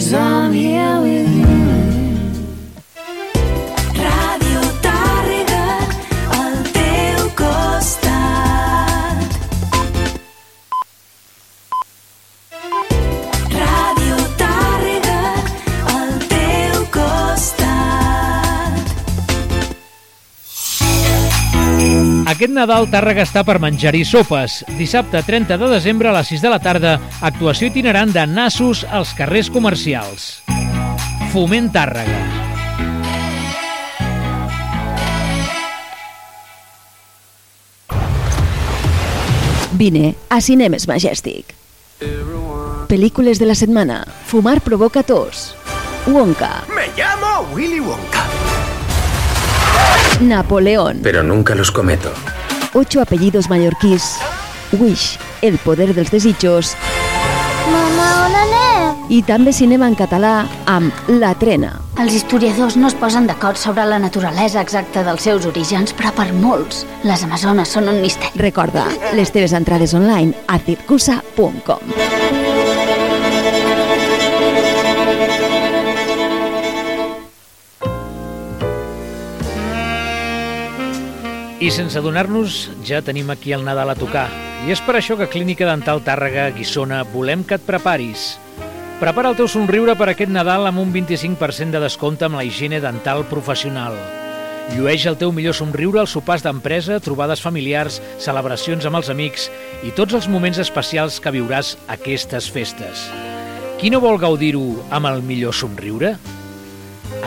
I'm here Aquest Nadal Tàrrega està per menjar-hi sopes. Dissabte 30 de desembre a les 6 de la tarda, actuació itinerant de nassos als carrers comercials. Foment Tàrrega. Vine a Cinemes Majestic. Pel·lícules de la setmana. Fumar provoca tos. Wonka. Me llamo Willy Wonka. Napoleón. Pero nunca los cometo. Ocho apellidos mallorquís. Wish. El poder dels desitjos. Mama, on anem? I també cinema en català amb La Trena. Els historiadors no es posen d'acord sobre la naturalesa exacta dels seus orígens, però per molts, les Amazones són un misteri. Recorda, les teves entrades online a circusa.com. I sense adonar-nos, ja tenim aquí el Nadal a tocar. I és per això que Clínica Dental Tàrrega Guissona volem que et preparis. Prepara el teu somriure per aquest Nadal amb un 25% de descompte amb la higiene dental professional. Llueix el teu millor somriure als sopars d'empresa, trobades familiars, celebracions amb els amics i tots els moments especials que viuràs aquestes festes. Qui no vol gaudir-ho amb el millor somriure?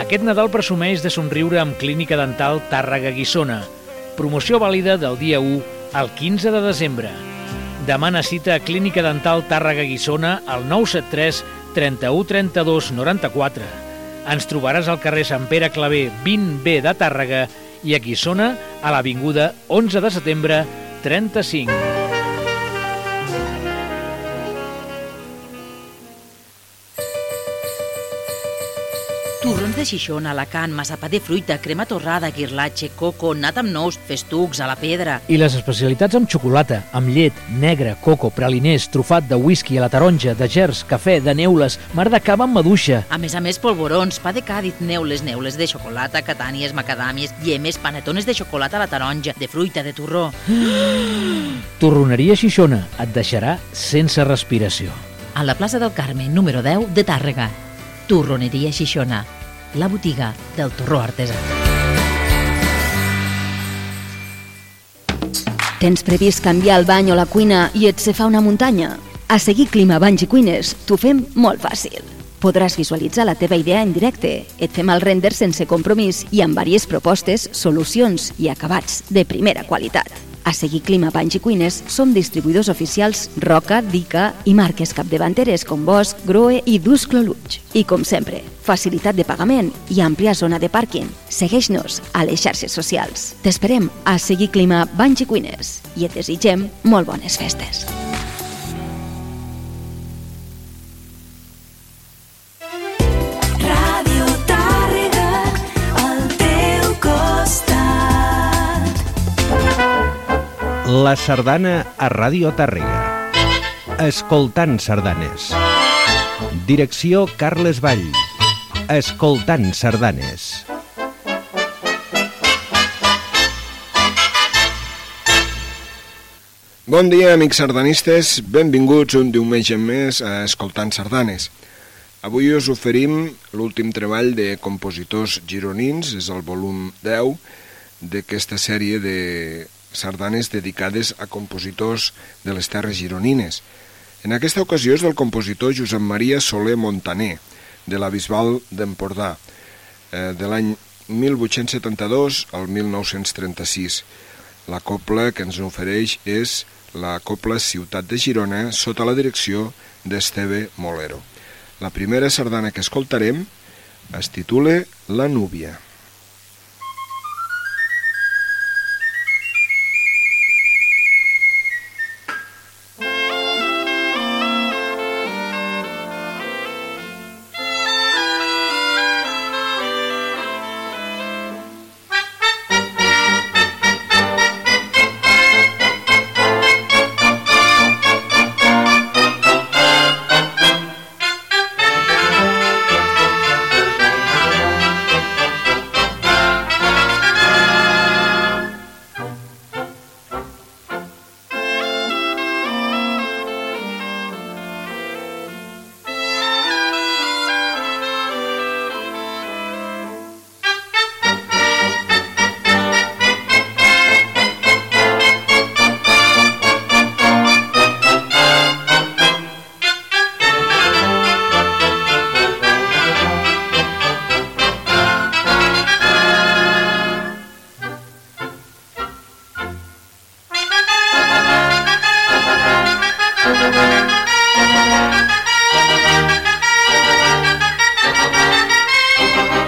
Aquest Nadal presumeix de somriure amb Clínica Dental Tàrrega Guissona. Promoció vàlida del dia 1 al 15 de desembre. Demana cita a Clínica Dental Tàrrega Guissona al 973 31 32 94. Ens trobaràs al carrer Sant Pere Clavé 20B de Tàrrega i a Guissona a l'Avinguda 11 de setembre 35. De Xixona, Alacant, massapà de fruita, crema torrada, guirlatge, coco, nat amb nous, festucs, a la pedra. I les especialitats amb xocolata, amb llet, negre, coco, praliners, trufat de whisky a la taronja, de gers, cafè, de neules, mar de cava amb maduixa. A més a més, polvorons, pa de càdid, neules, neules de xocolata, catànies, macadàmies, llemes, panetones de xocolata a la taronja, de fruita, de torró. Torroneria Xixona et deixarà sense respiració. A la plaça del Carme, número 10 de Tàrrega. Torroneria Xixona, la botiga del torró artesà. Tens previst canviar el bany o la cuina i et se fa una muntanya? A seguir Clima Banys i Cuines t'ho fem molt fàcil. Podràs visualitzar la teva idea en directe. Et fem el render sense compromís i amb diverses propostes, solucions i acabats de primera qualitat. A seguir Clima Banys i Cuines som distribuïdors oficials Roca, Dica i marques capdavanteres com Bosch, Groe i Dusclo Luig. I com sempre, facilitat de pagament i àmplia zona de pàrquing. Segueix-nos a les xarxes socials. T'esperem a seguir Clima Banys i Cuines i et desitgem molt bones festes. La sardana a Ràdio Tàrrega. Escoltant sardanes. Direcció Carles Vall. Escoltant sardanes. Bon dia, amics sardanistes. Benvinguts un diumenge més a Escoltant Sardanes. Avui us oferim l'últim treball de compositors gironins, és el volum 10 d'aquesta sèrie de sardanes dedicades a compositors de les terres gironines. En aquesta ocasió és del compositor Josep Maria Soler Montaner, de la Bisbal d'Empordà, eh, de l'any 1872 al 1936. La copla que ens ofereix és la copla Ciutat de Girona sota la direcció d'Esteve Molero. La primera sardana que escoltarem es titula La Núvia. Thank you.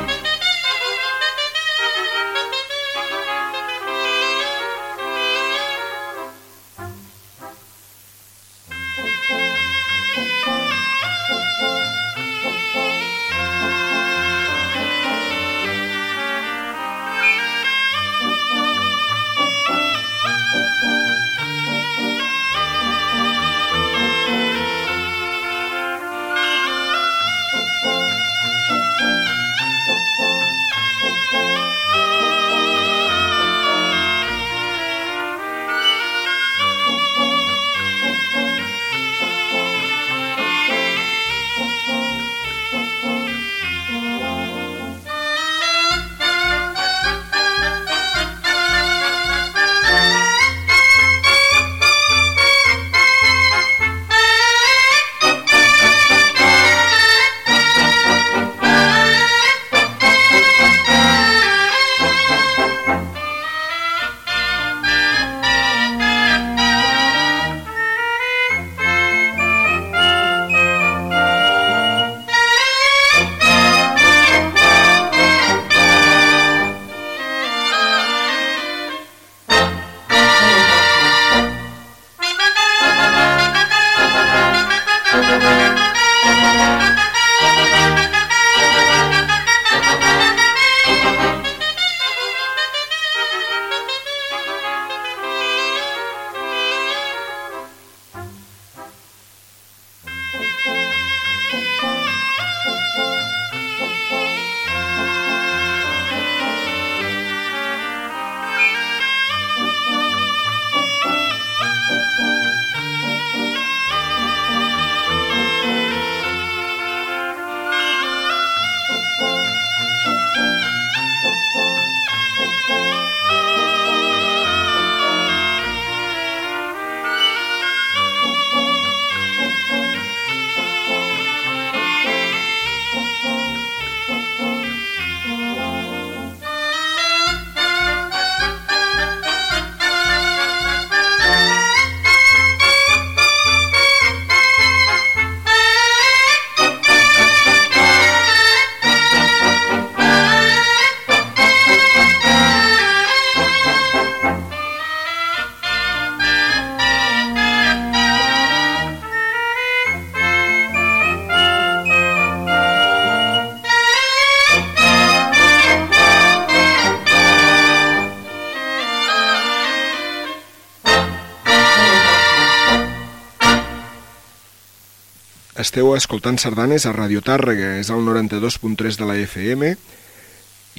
Esteu escoltant sardanes a Radio Tàrrega, és el 92.3 de la FM,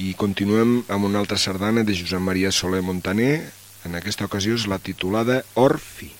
i continuem amb una altra sardana de Josep Maria Soler Montaner, en aquesta ocasió és la titulada Orfi.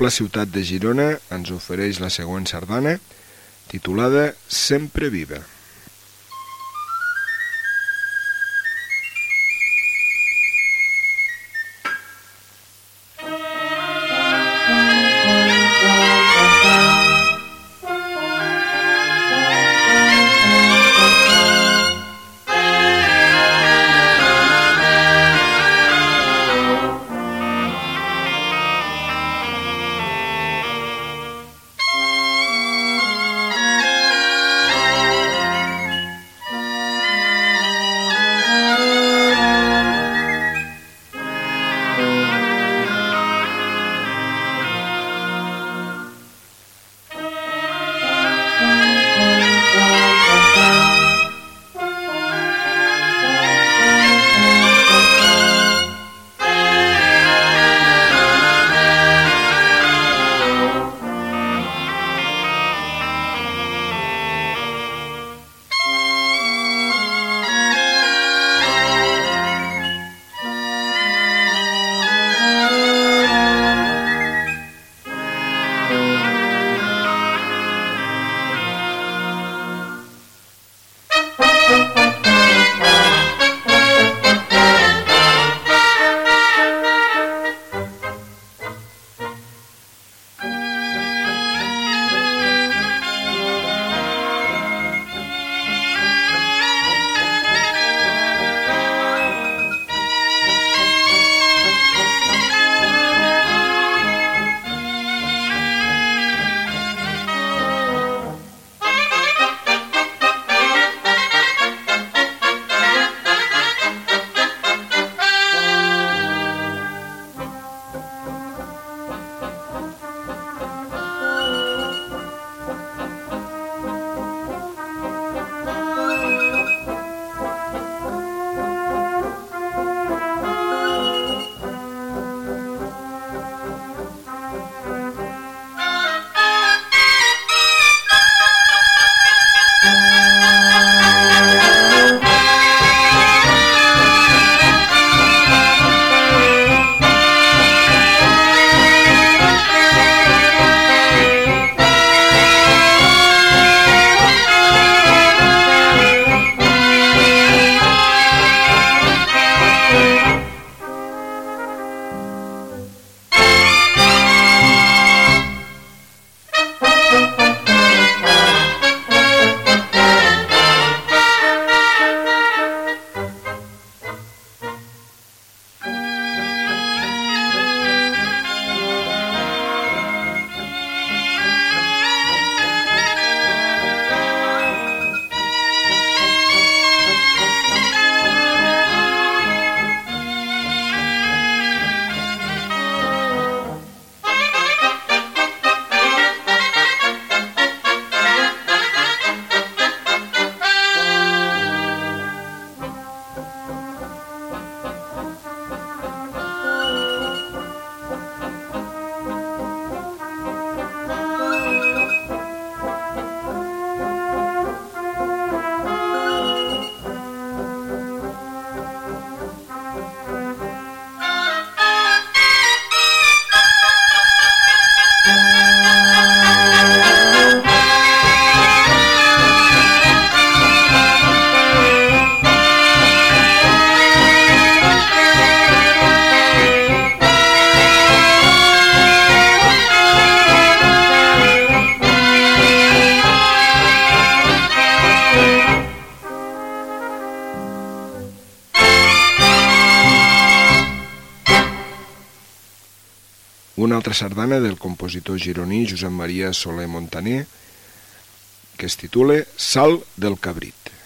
Copla Ciutat de Girona ens ofereix la següent sardana, titulada Sempre viva. Una altra sardana del compositor gironí Josep Maria Soler Montaner que es titula Sal del Cabrit.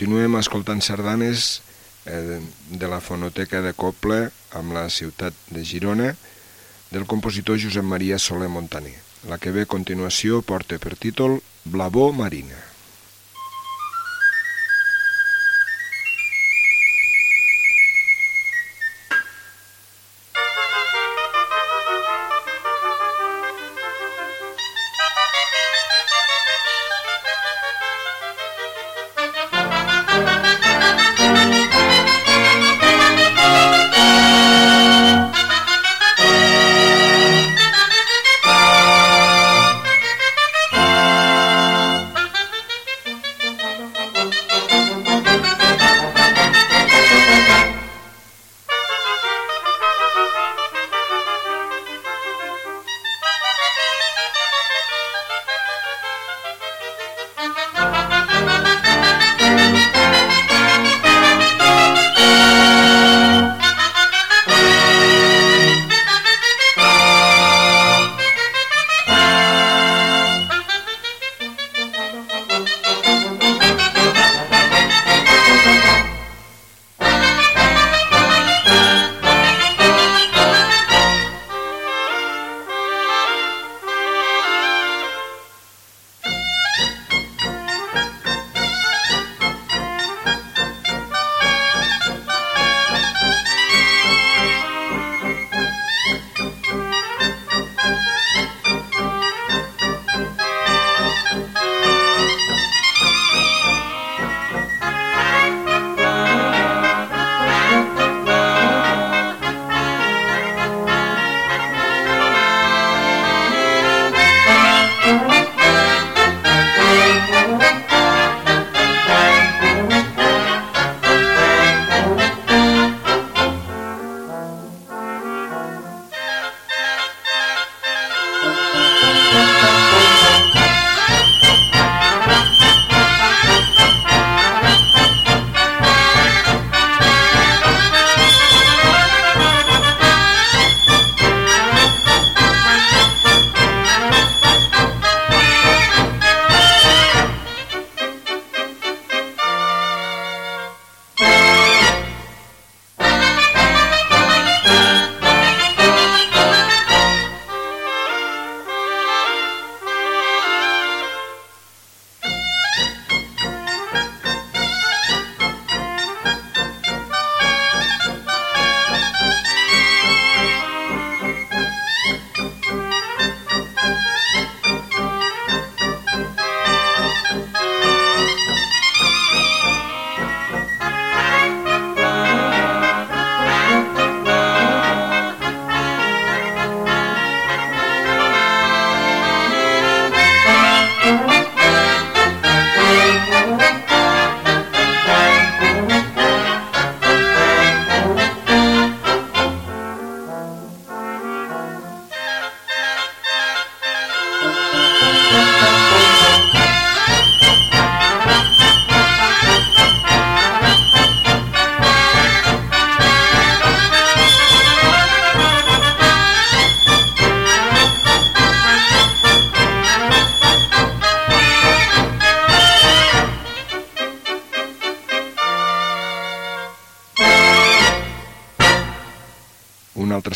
Continuem escoltant sardanes eh, de la fonoteca de Coble amb la ciutat de Girona del compositor Josep Maria Soler Montaner. La que ve a continuació porta per títol Blavó Marina.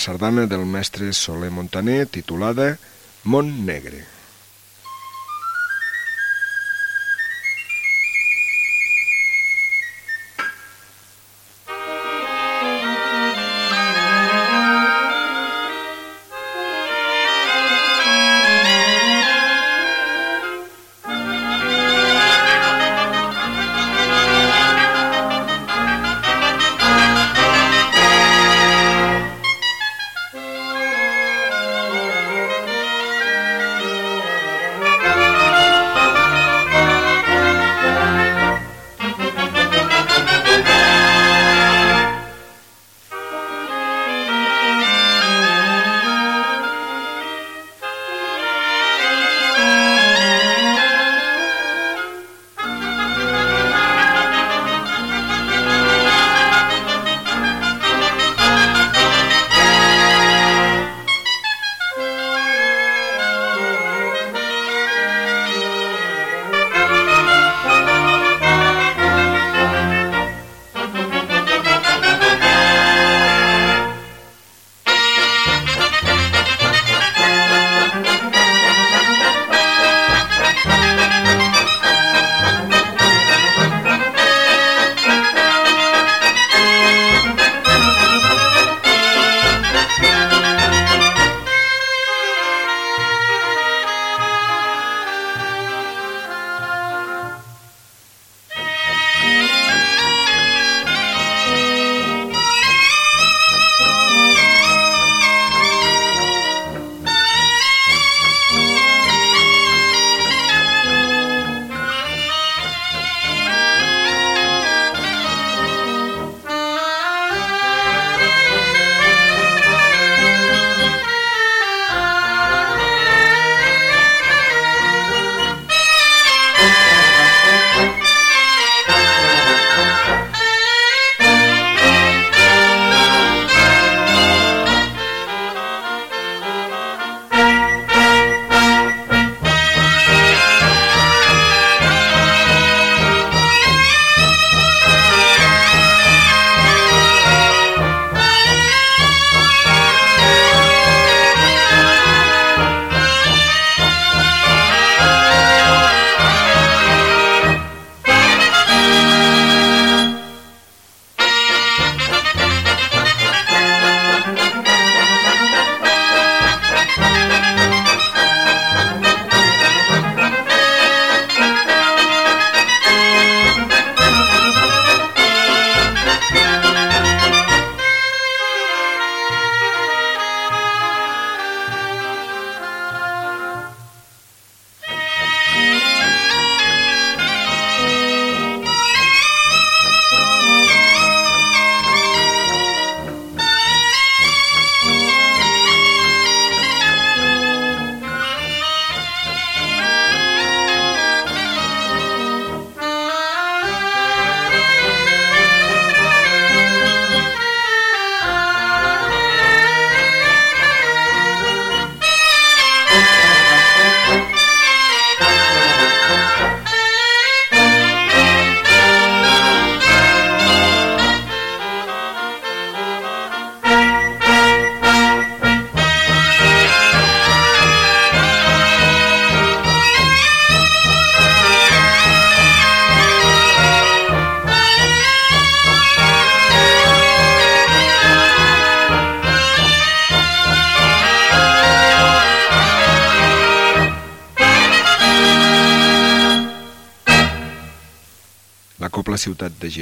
Sardana del mestre Soler Montaner titulada Mont Negre.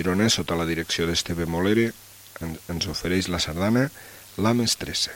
Girona, sota la direcció d'Esteve Molere, en- ens ofereix la sardana La Mestressa.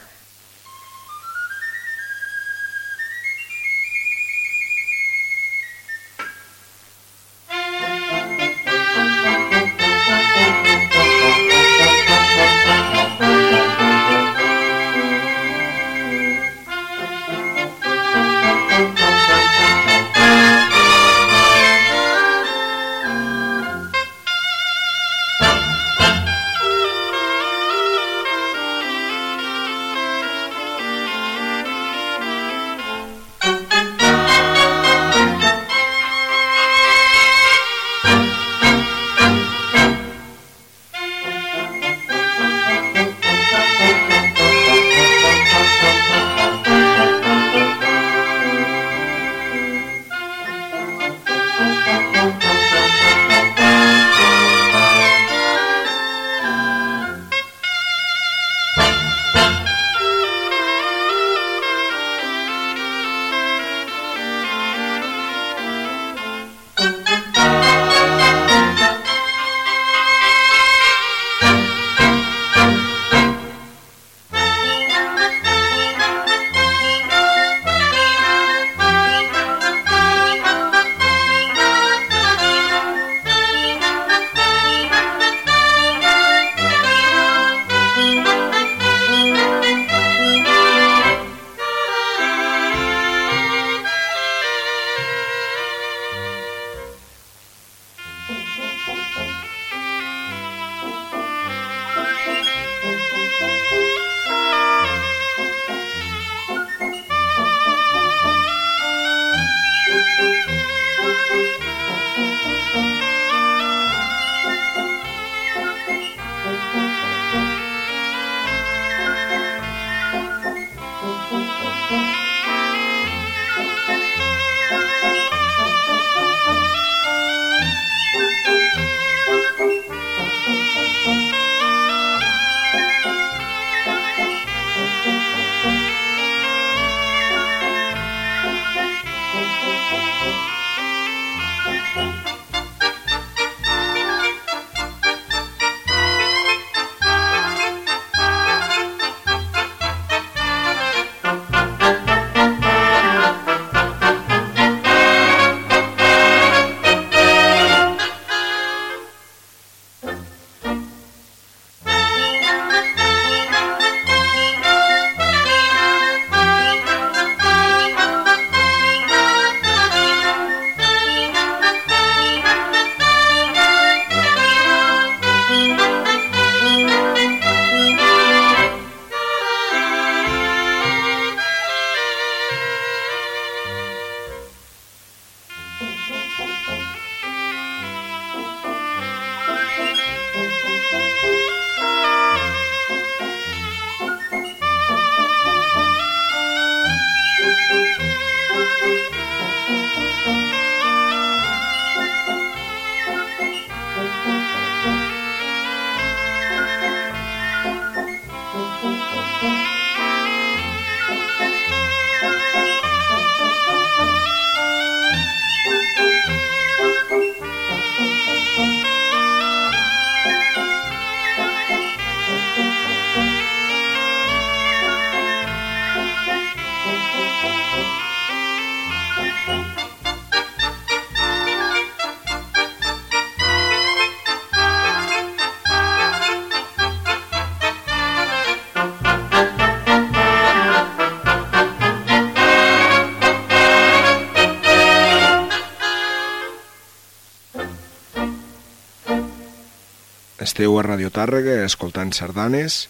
Esteu a Radio Tàrrega escoltant sardanes,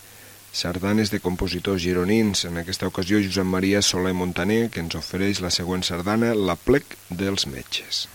sardanes de compositors gironins. En aquesta ocasió, Josep Maria Soler Montaner, que ens ofereix la següent sardana, La plec dels metges.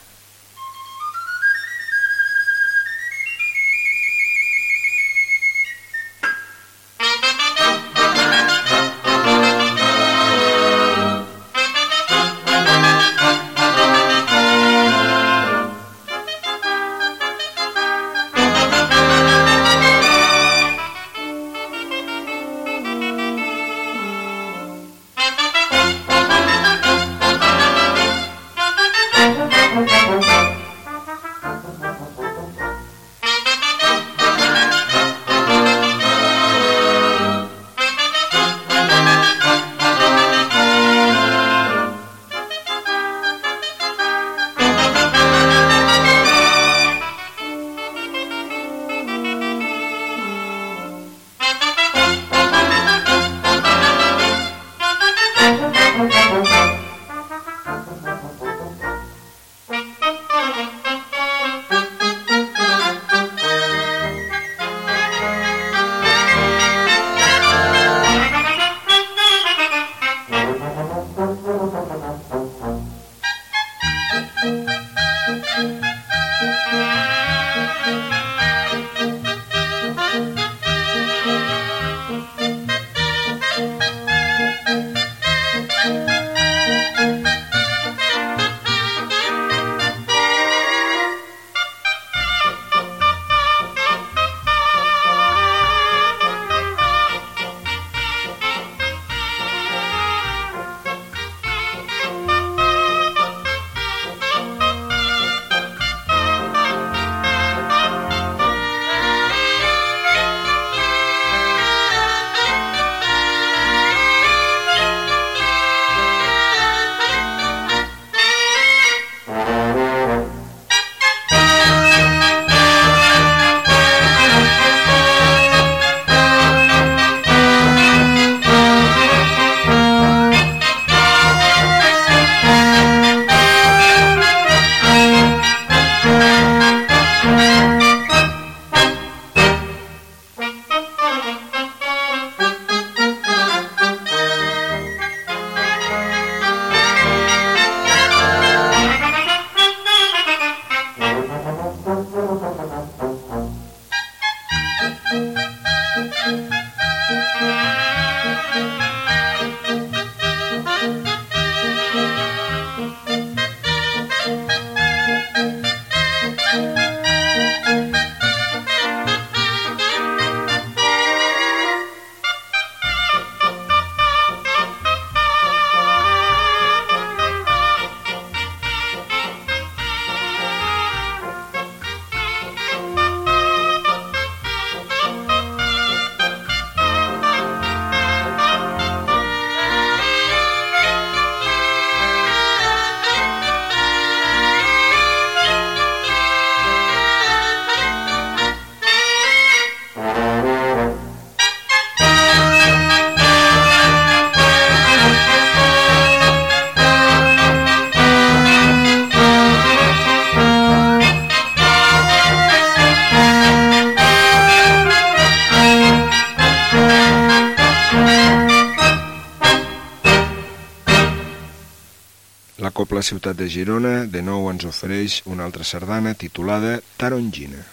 Ciutat de Girona de nou ens ofereix una altra sardana titulada Tarongina.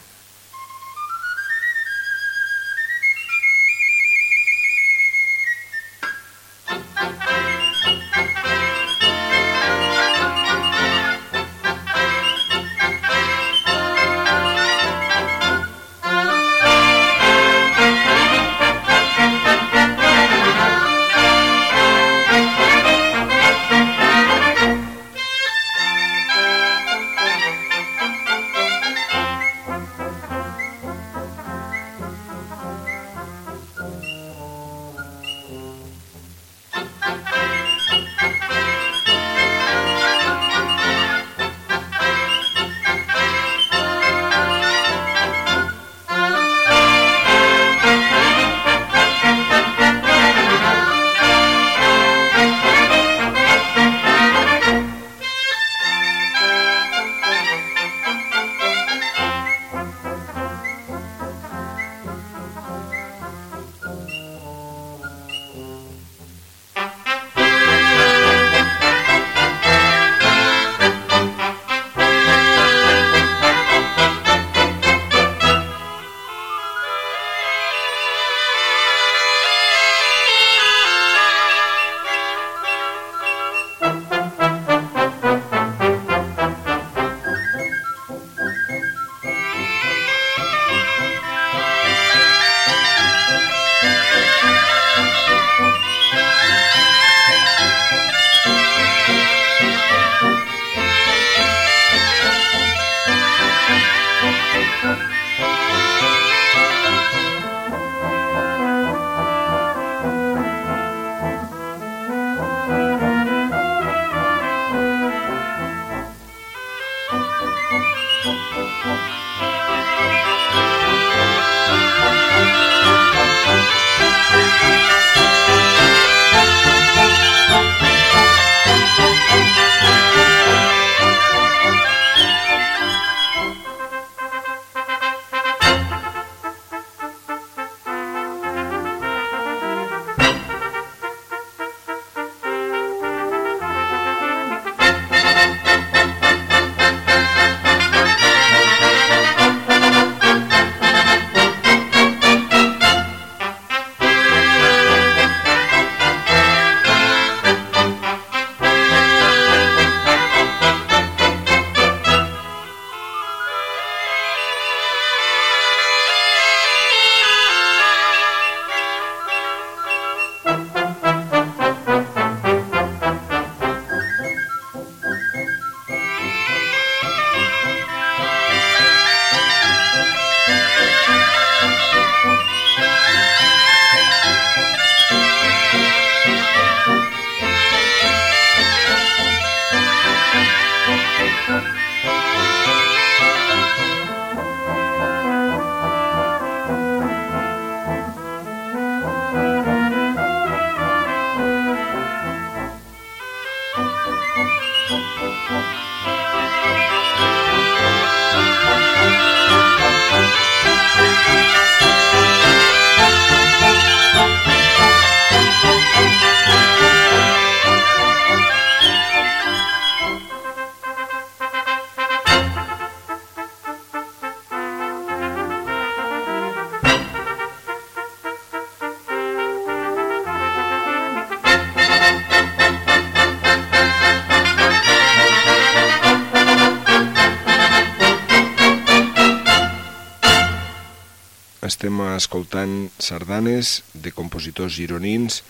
Escoltant sardanes de compositors gironins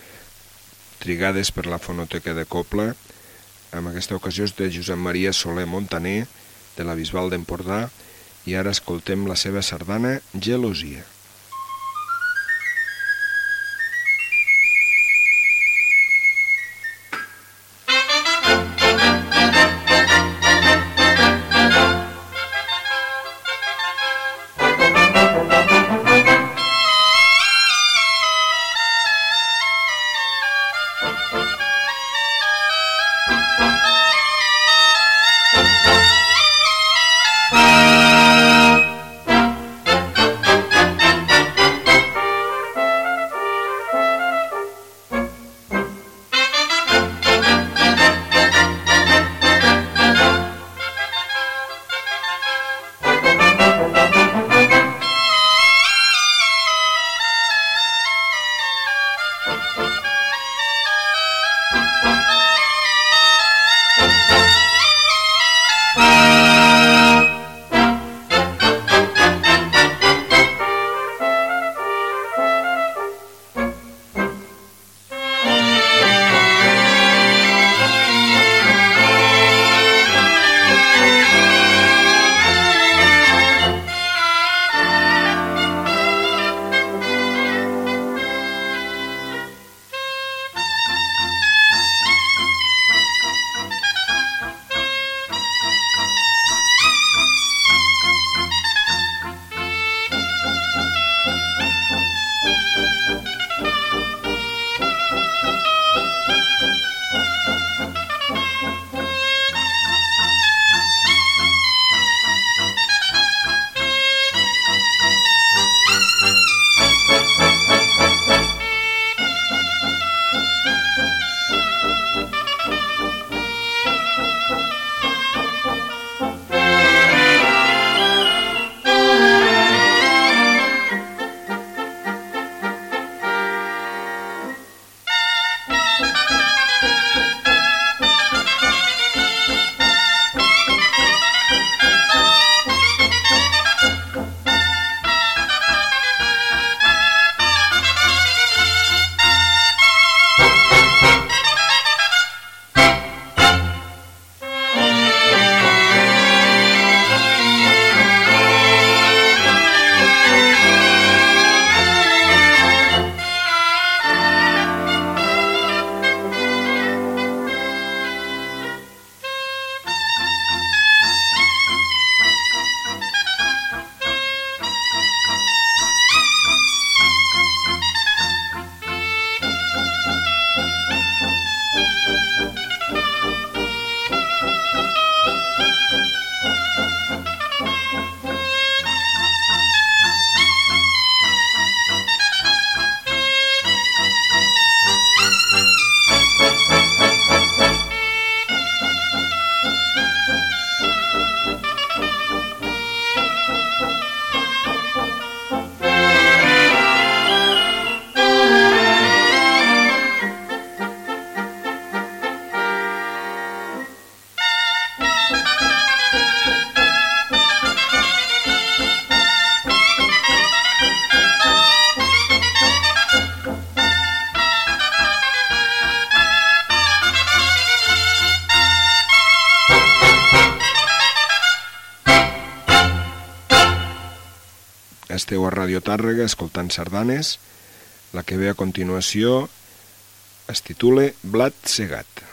trigades per la Fonoteca de Copla. En aquesta ocasió és de Josep Maria Soler Montaner, de la Bisbal d'Empordà, i ara escoltem la seva sardana Gelosia. Tàrrega escoltant sardanes. La que ve a continuació es titula Blat segat.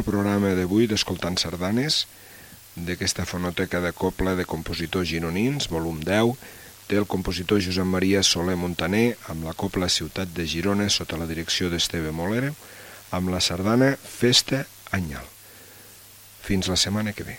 El programa d'avui d'Escoltant Sardanes, d'aquesta fonoteca de copla de compositors gironins, volum 10, té el compositor Josep Maria Soler Montaner amb la copla Ciutat de Girona sota la direcció d'Esteve Molera, amb la sardana Festa Anyal. Fins la setmana que ve.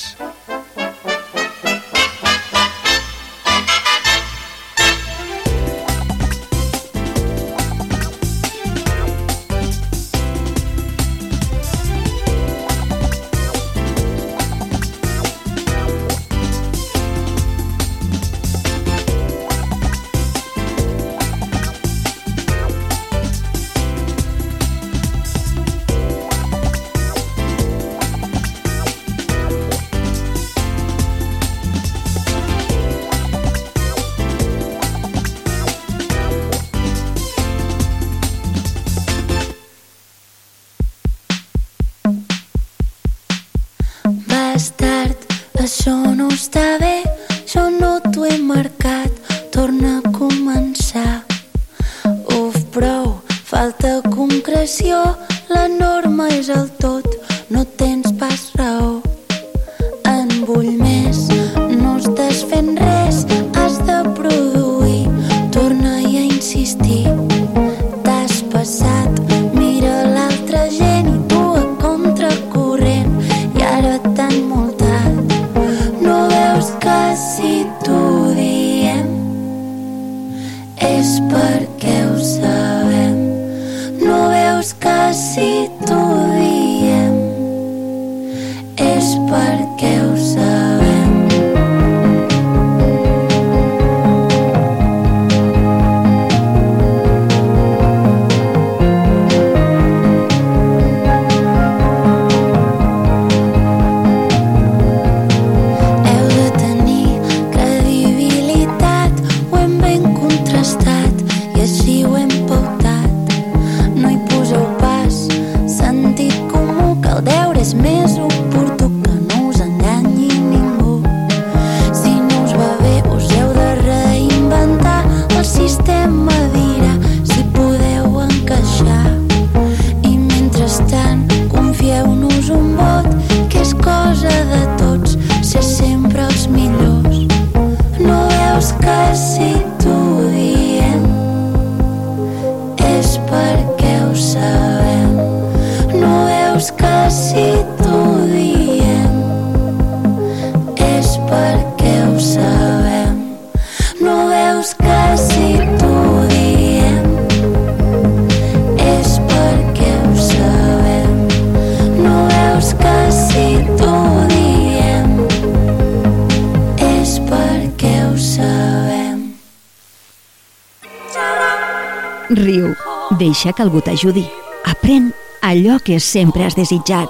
deixa que algú t'ajudi. Aprèn allò que sempre has desitjat.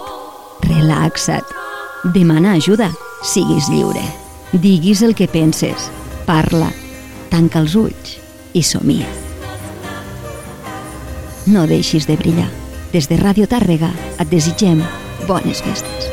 Relaxa't. Demana ajuda. Siguis lliure. Diguis el que penses. Parla. Tanca els ulls i somia. No deixis de brillar. Des de Ràdio Tàrrega et desitgem bones festes.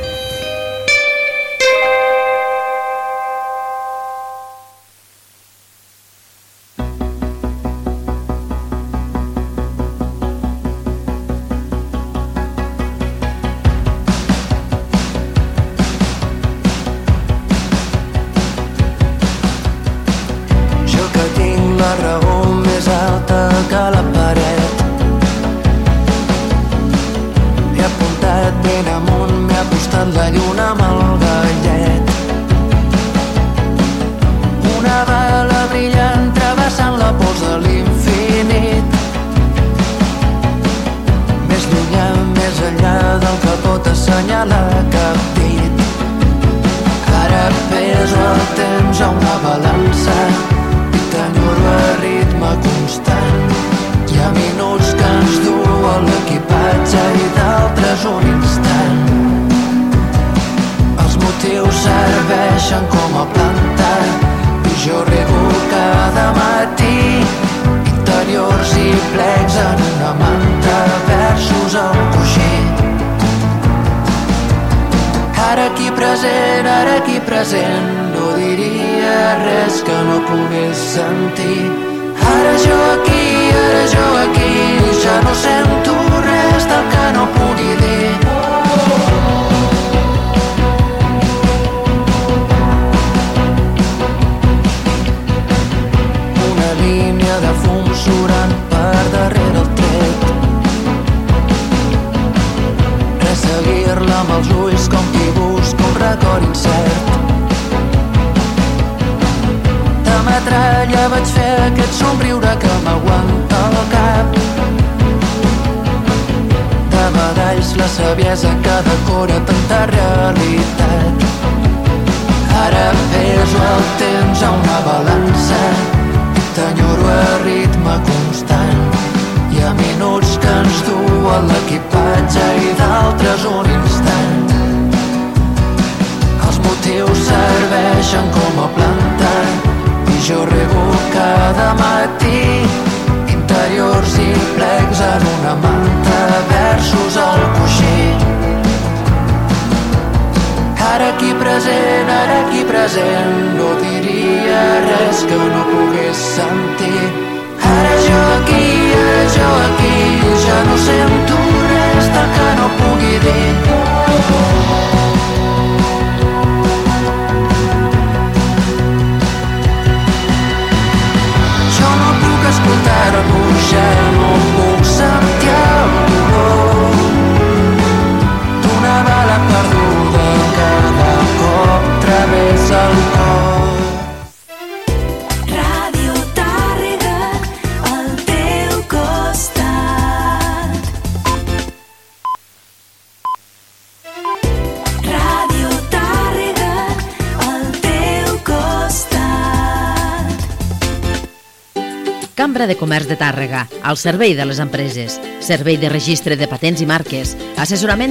de fum surant per darrere el tret. Resseguir-la amb els ulls com qui busca un record incert. De metralla vaig fer aquest somriure que m'aguanta el cap. De medalls la saviesa que decora tanta realitat. Ara peso el temps a una balança t'enyoro a ritme constant. Hi ha minuts que ens duen l'equipatge i d'altres un instant. Els motius serveixen com a planta. I jo rebo cada matí interiors i plecs en una manta versos al coixí. Ara aquí present, ara aquí present, no diria res que no pogués sentir. Ara jo aquí, ara jo aquí, ja no sento res del que no pugui dir. Jo no puc escoltar-lo, ja no puc sentir el dolor d'una bala perduda cada cop travessa el cor. Ràdio Tàrrega, al teu costat. Ràdio Tàrrega, al teu costat. Cambra de Comerç de Tàrrega, al servei de les empreses. Servei de registre de patents i marques. Assessorament